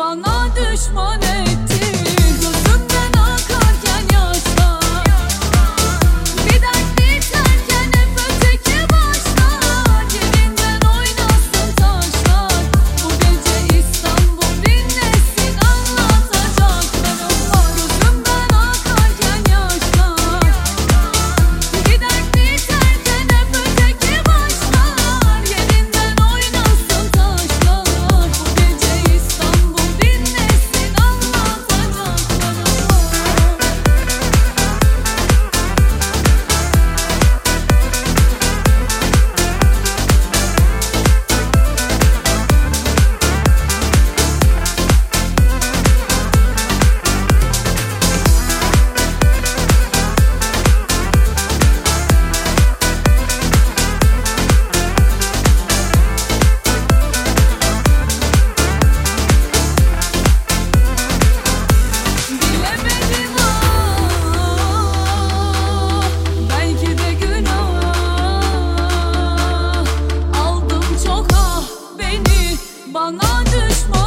Bana düşman etti Bana düşman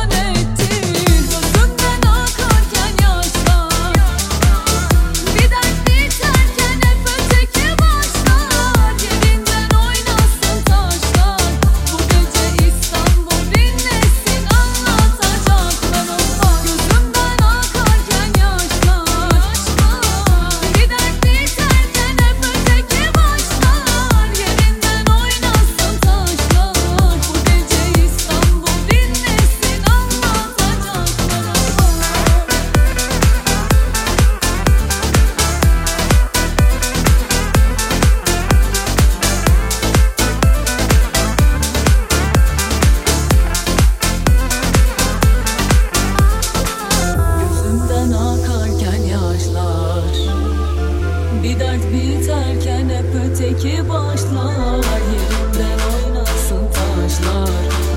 Bir dert biterken hep öteki başlar. Yerinden oynasın taşlar.